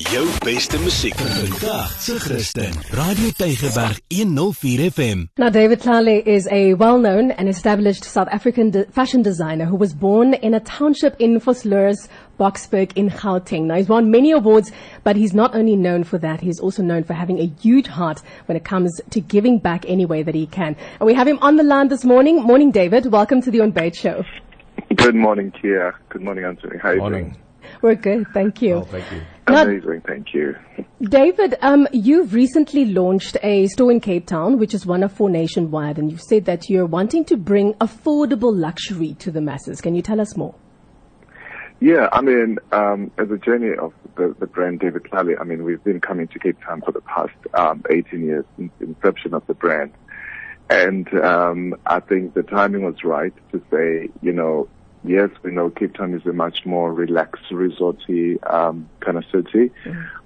Jou beste musiek vandag se Christen. Radio Tygerberg 104 FM. Now, David Tlale is a well-known and established South African de- fashion designer who was born in a township in Vosloorus, Boksburg in Gauteng. Now, he's won many awards, but he's not only known for that, he's also known for having a huge heart when it comes to giving back any way that he can. And we have him on the line this morning. Morning, David. Welcome to the On Bait Show. Good morning, Kia. Good morning, Anthony. How are you Morning. We're good, thank you. Oh, thank you. Now. Amazing, thank you. David, um, you've recently launched a store in Cape Town, which is one of four nationwide, and you've said that you're wanting to bring affordable luxury to the masses. Can you tell us more? Yeah, I mean, um, as a journey of the, the brand David Tlale, I mean, we've been coming to Cape Town for the past um, 18 years since the inception of the brand. And um, I think the timing was right to say, you know, yes, we know Cape Town is a much more relaxed, resorty um, kind of city,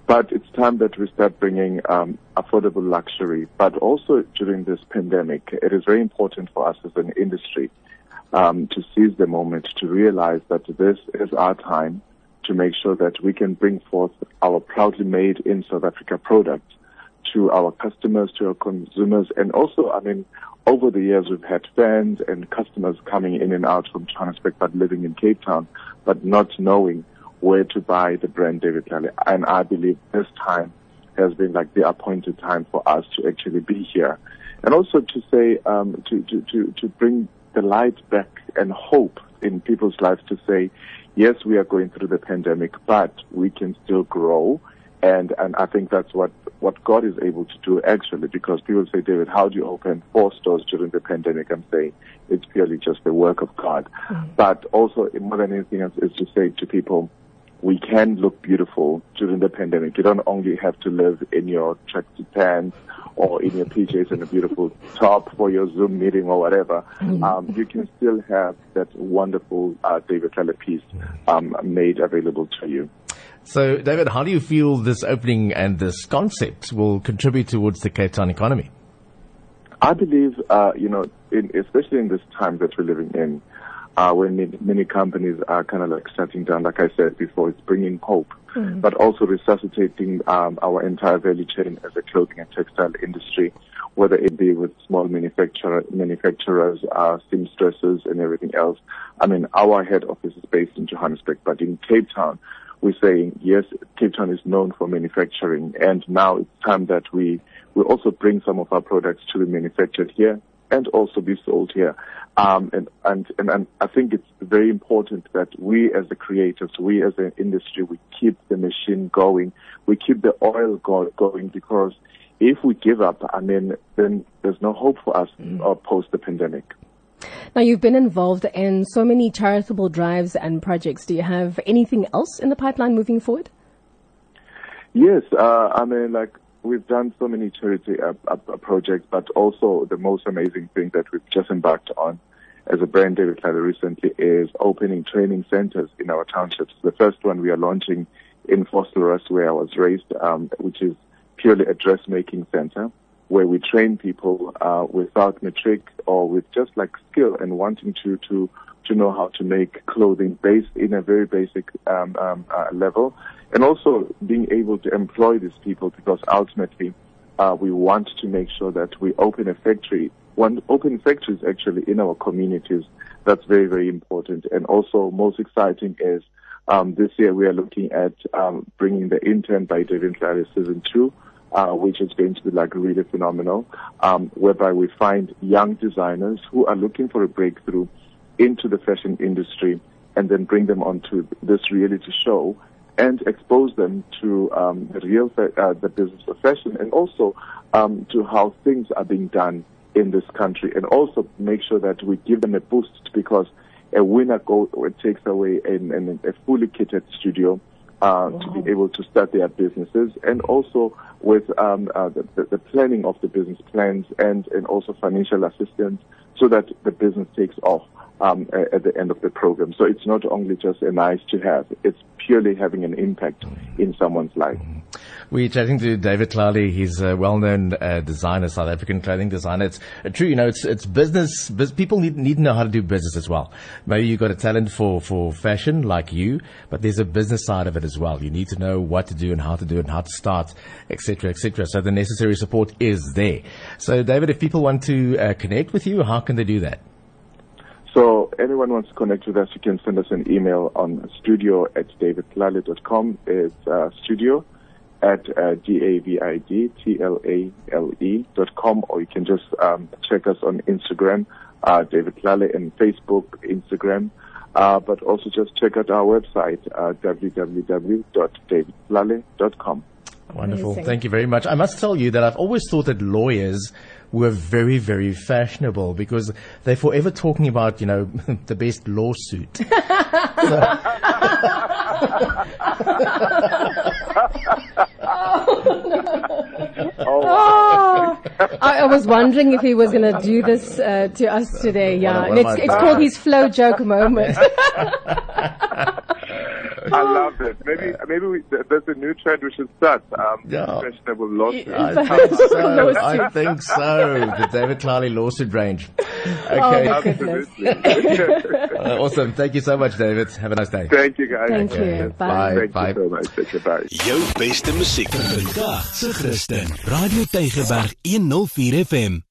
but it's time that we start bringing um, affordable luxury. But also during this pandemic, it is very important for us as an industry um, to seize the moment to realize that this is our time to make sure that we can bring forth our proudly made in South Africa products to our customers, to our consumers, and also, I mean, over the years we've had fans and customers coming in and out from Johannesburg but living in Cape Town, but not knowing where to buy the brand David Tlale. And I believe this time has been like the appointed time for us to actually be here. And also to say, um, to, to, to, to bring the light back and hope in people's lives to say, yes, we are going through the pandemic, but we can still grow. And, and I think that's what, what God is able to do actually because people say, David, how do you open four stores during the pandemic? I'm saying it's purely just the work of God. But also more than anything else is to say to people, we can look beautiful during the pandemic. You don't only have to live in your tracksuit pants or in your PJs and a beautiful top for your Zoom meeting or whatever. Um, you can still have that wonderful uh, David Tlale piece um, made available to you. So, David, how do you feel this opening and this concept will contribute towards the Cape Town economy? I believe, uh, you know, in, especially in this time that we're living in, uh, when many, many companies are kind of like shutting down, like I said before, it's bringing hope, but also resuscitating um, our entire value chain as a clothing and textile industry, whether it be with small manufacturer, manufacturers, uh, seamstresses, and everything else. I mean, our head office is based in Johannesburg, but in Cape Town, we're saying yes, Cape Town is known for manufacturing, and now it's time that we we also bring some of our products to be manufactured here and also be sold here. Um, and, and, and, and I think it's very important that we as the creators, we as an industry, we keep the machine going. We keep the oil go- going because if we give up, I mean, then there's no hope for us uh, post the pandemic. Now, you've been involved in so many charitable drives and projects. Do you have anything else in the pipeline moving forward? Yes, uh, I mean, like we've done so many charity uh, uh, projects, but also the most amazing thing that we've just embarked on as a brand, David Tlale, recently is opening training centers in our townships. The first one we are launching in Vosloorus, where I was raised, um, which is purely a dressmaking center, where we train people uh, without matric or with just like skill and wanting to to to know how to make clothing based in a very basic um, um, uh, level, and also being able to employ these people because ultimately uh, we want to make sure that we open a factory. One open factories actually in our communities. That's very very important. And also most exciting is um, this year we are looking at um, bringing the intern by David Tlale season two. Uh, which is going to be like really phenomenal, um, whereby we find young designers who are looking for a breakthrough into the fashion industry and then bring them onto this reality show and expose them to um, the real uh, the business of fashion and also um, to how things are being done in this country. And also make sure that we give them a boost because a winner go takes away in, in a fully kitted studio uh, to be able to start their businesses and also with um, uh, the, the, the planning of the business plans and, and also financial assistance so that the business takes off um, at the end of the program. So it's not only just a nice to have, it's purely having an impact in someone's life. We're chatting to David Tlale. He's a well-known uh, designer, South African clothing designer. It's uh, true, you know, it's it's business. Biz- people need need to know how to do business as well. Maybe you've got a talent for for fashion like you, but there's a business side of it as well. You need to know what to do and how to do it and how to start, etc., etc. So the necessary support is there. So, David, if people want to uh, connect with you, how can they do that? So anyone wants to connect with us, you can send us an email on studio at davidtlale.com. It's uh, studio at uh, D-A-V-I-D-T-L-A-L-E dot com, or you can just um, check us on Instagram, uh, David Tlale, and Facebook, Instagram. Uh, but also just check out our website, uh, www.davidtlale.com. Wonderful. Amazing. Thank you very much. I must tell you that I've always thought that lawyers were very, very fashionable because they're forever talking about, you know, the best lawsuit. Oh, Oh, I, I was wondering if he was going to do this uh, to us today. Yeah, One of- one of it's, it's called his flow joke moment. I love it. Maybe maybe we, there's a new trend we should start. Um, Yeah. fashionable lawsuit. I think so. I think so. The David Tlale lawsuit range. Oh, Okay. my goodness. Absolutely. Uh, awesome. Thank you so much, David. Have a nice day. Thank you guys. Thank you. Bye. Thank Bye. you so much. Okay, bye. Jou beste musiek vir vandag se Christen. Radio Tygerberg 104 FM.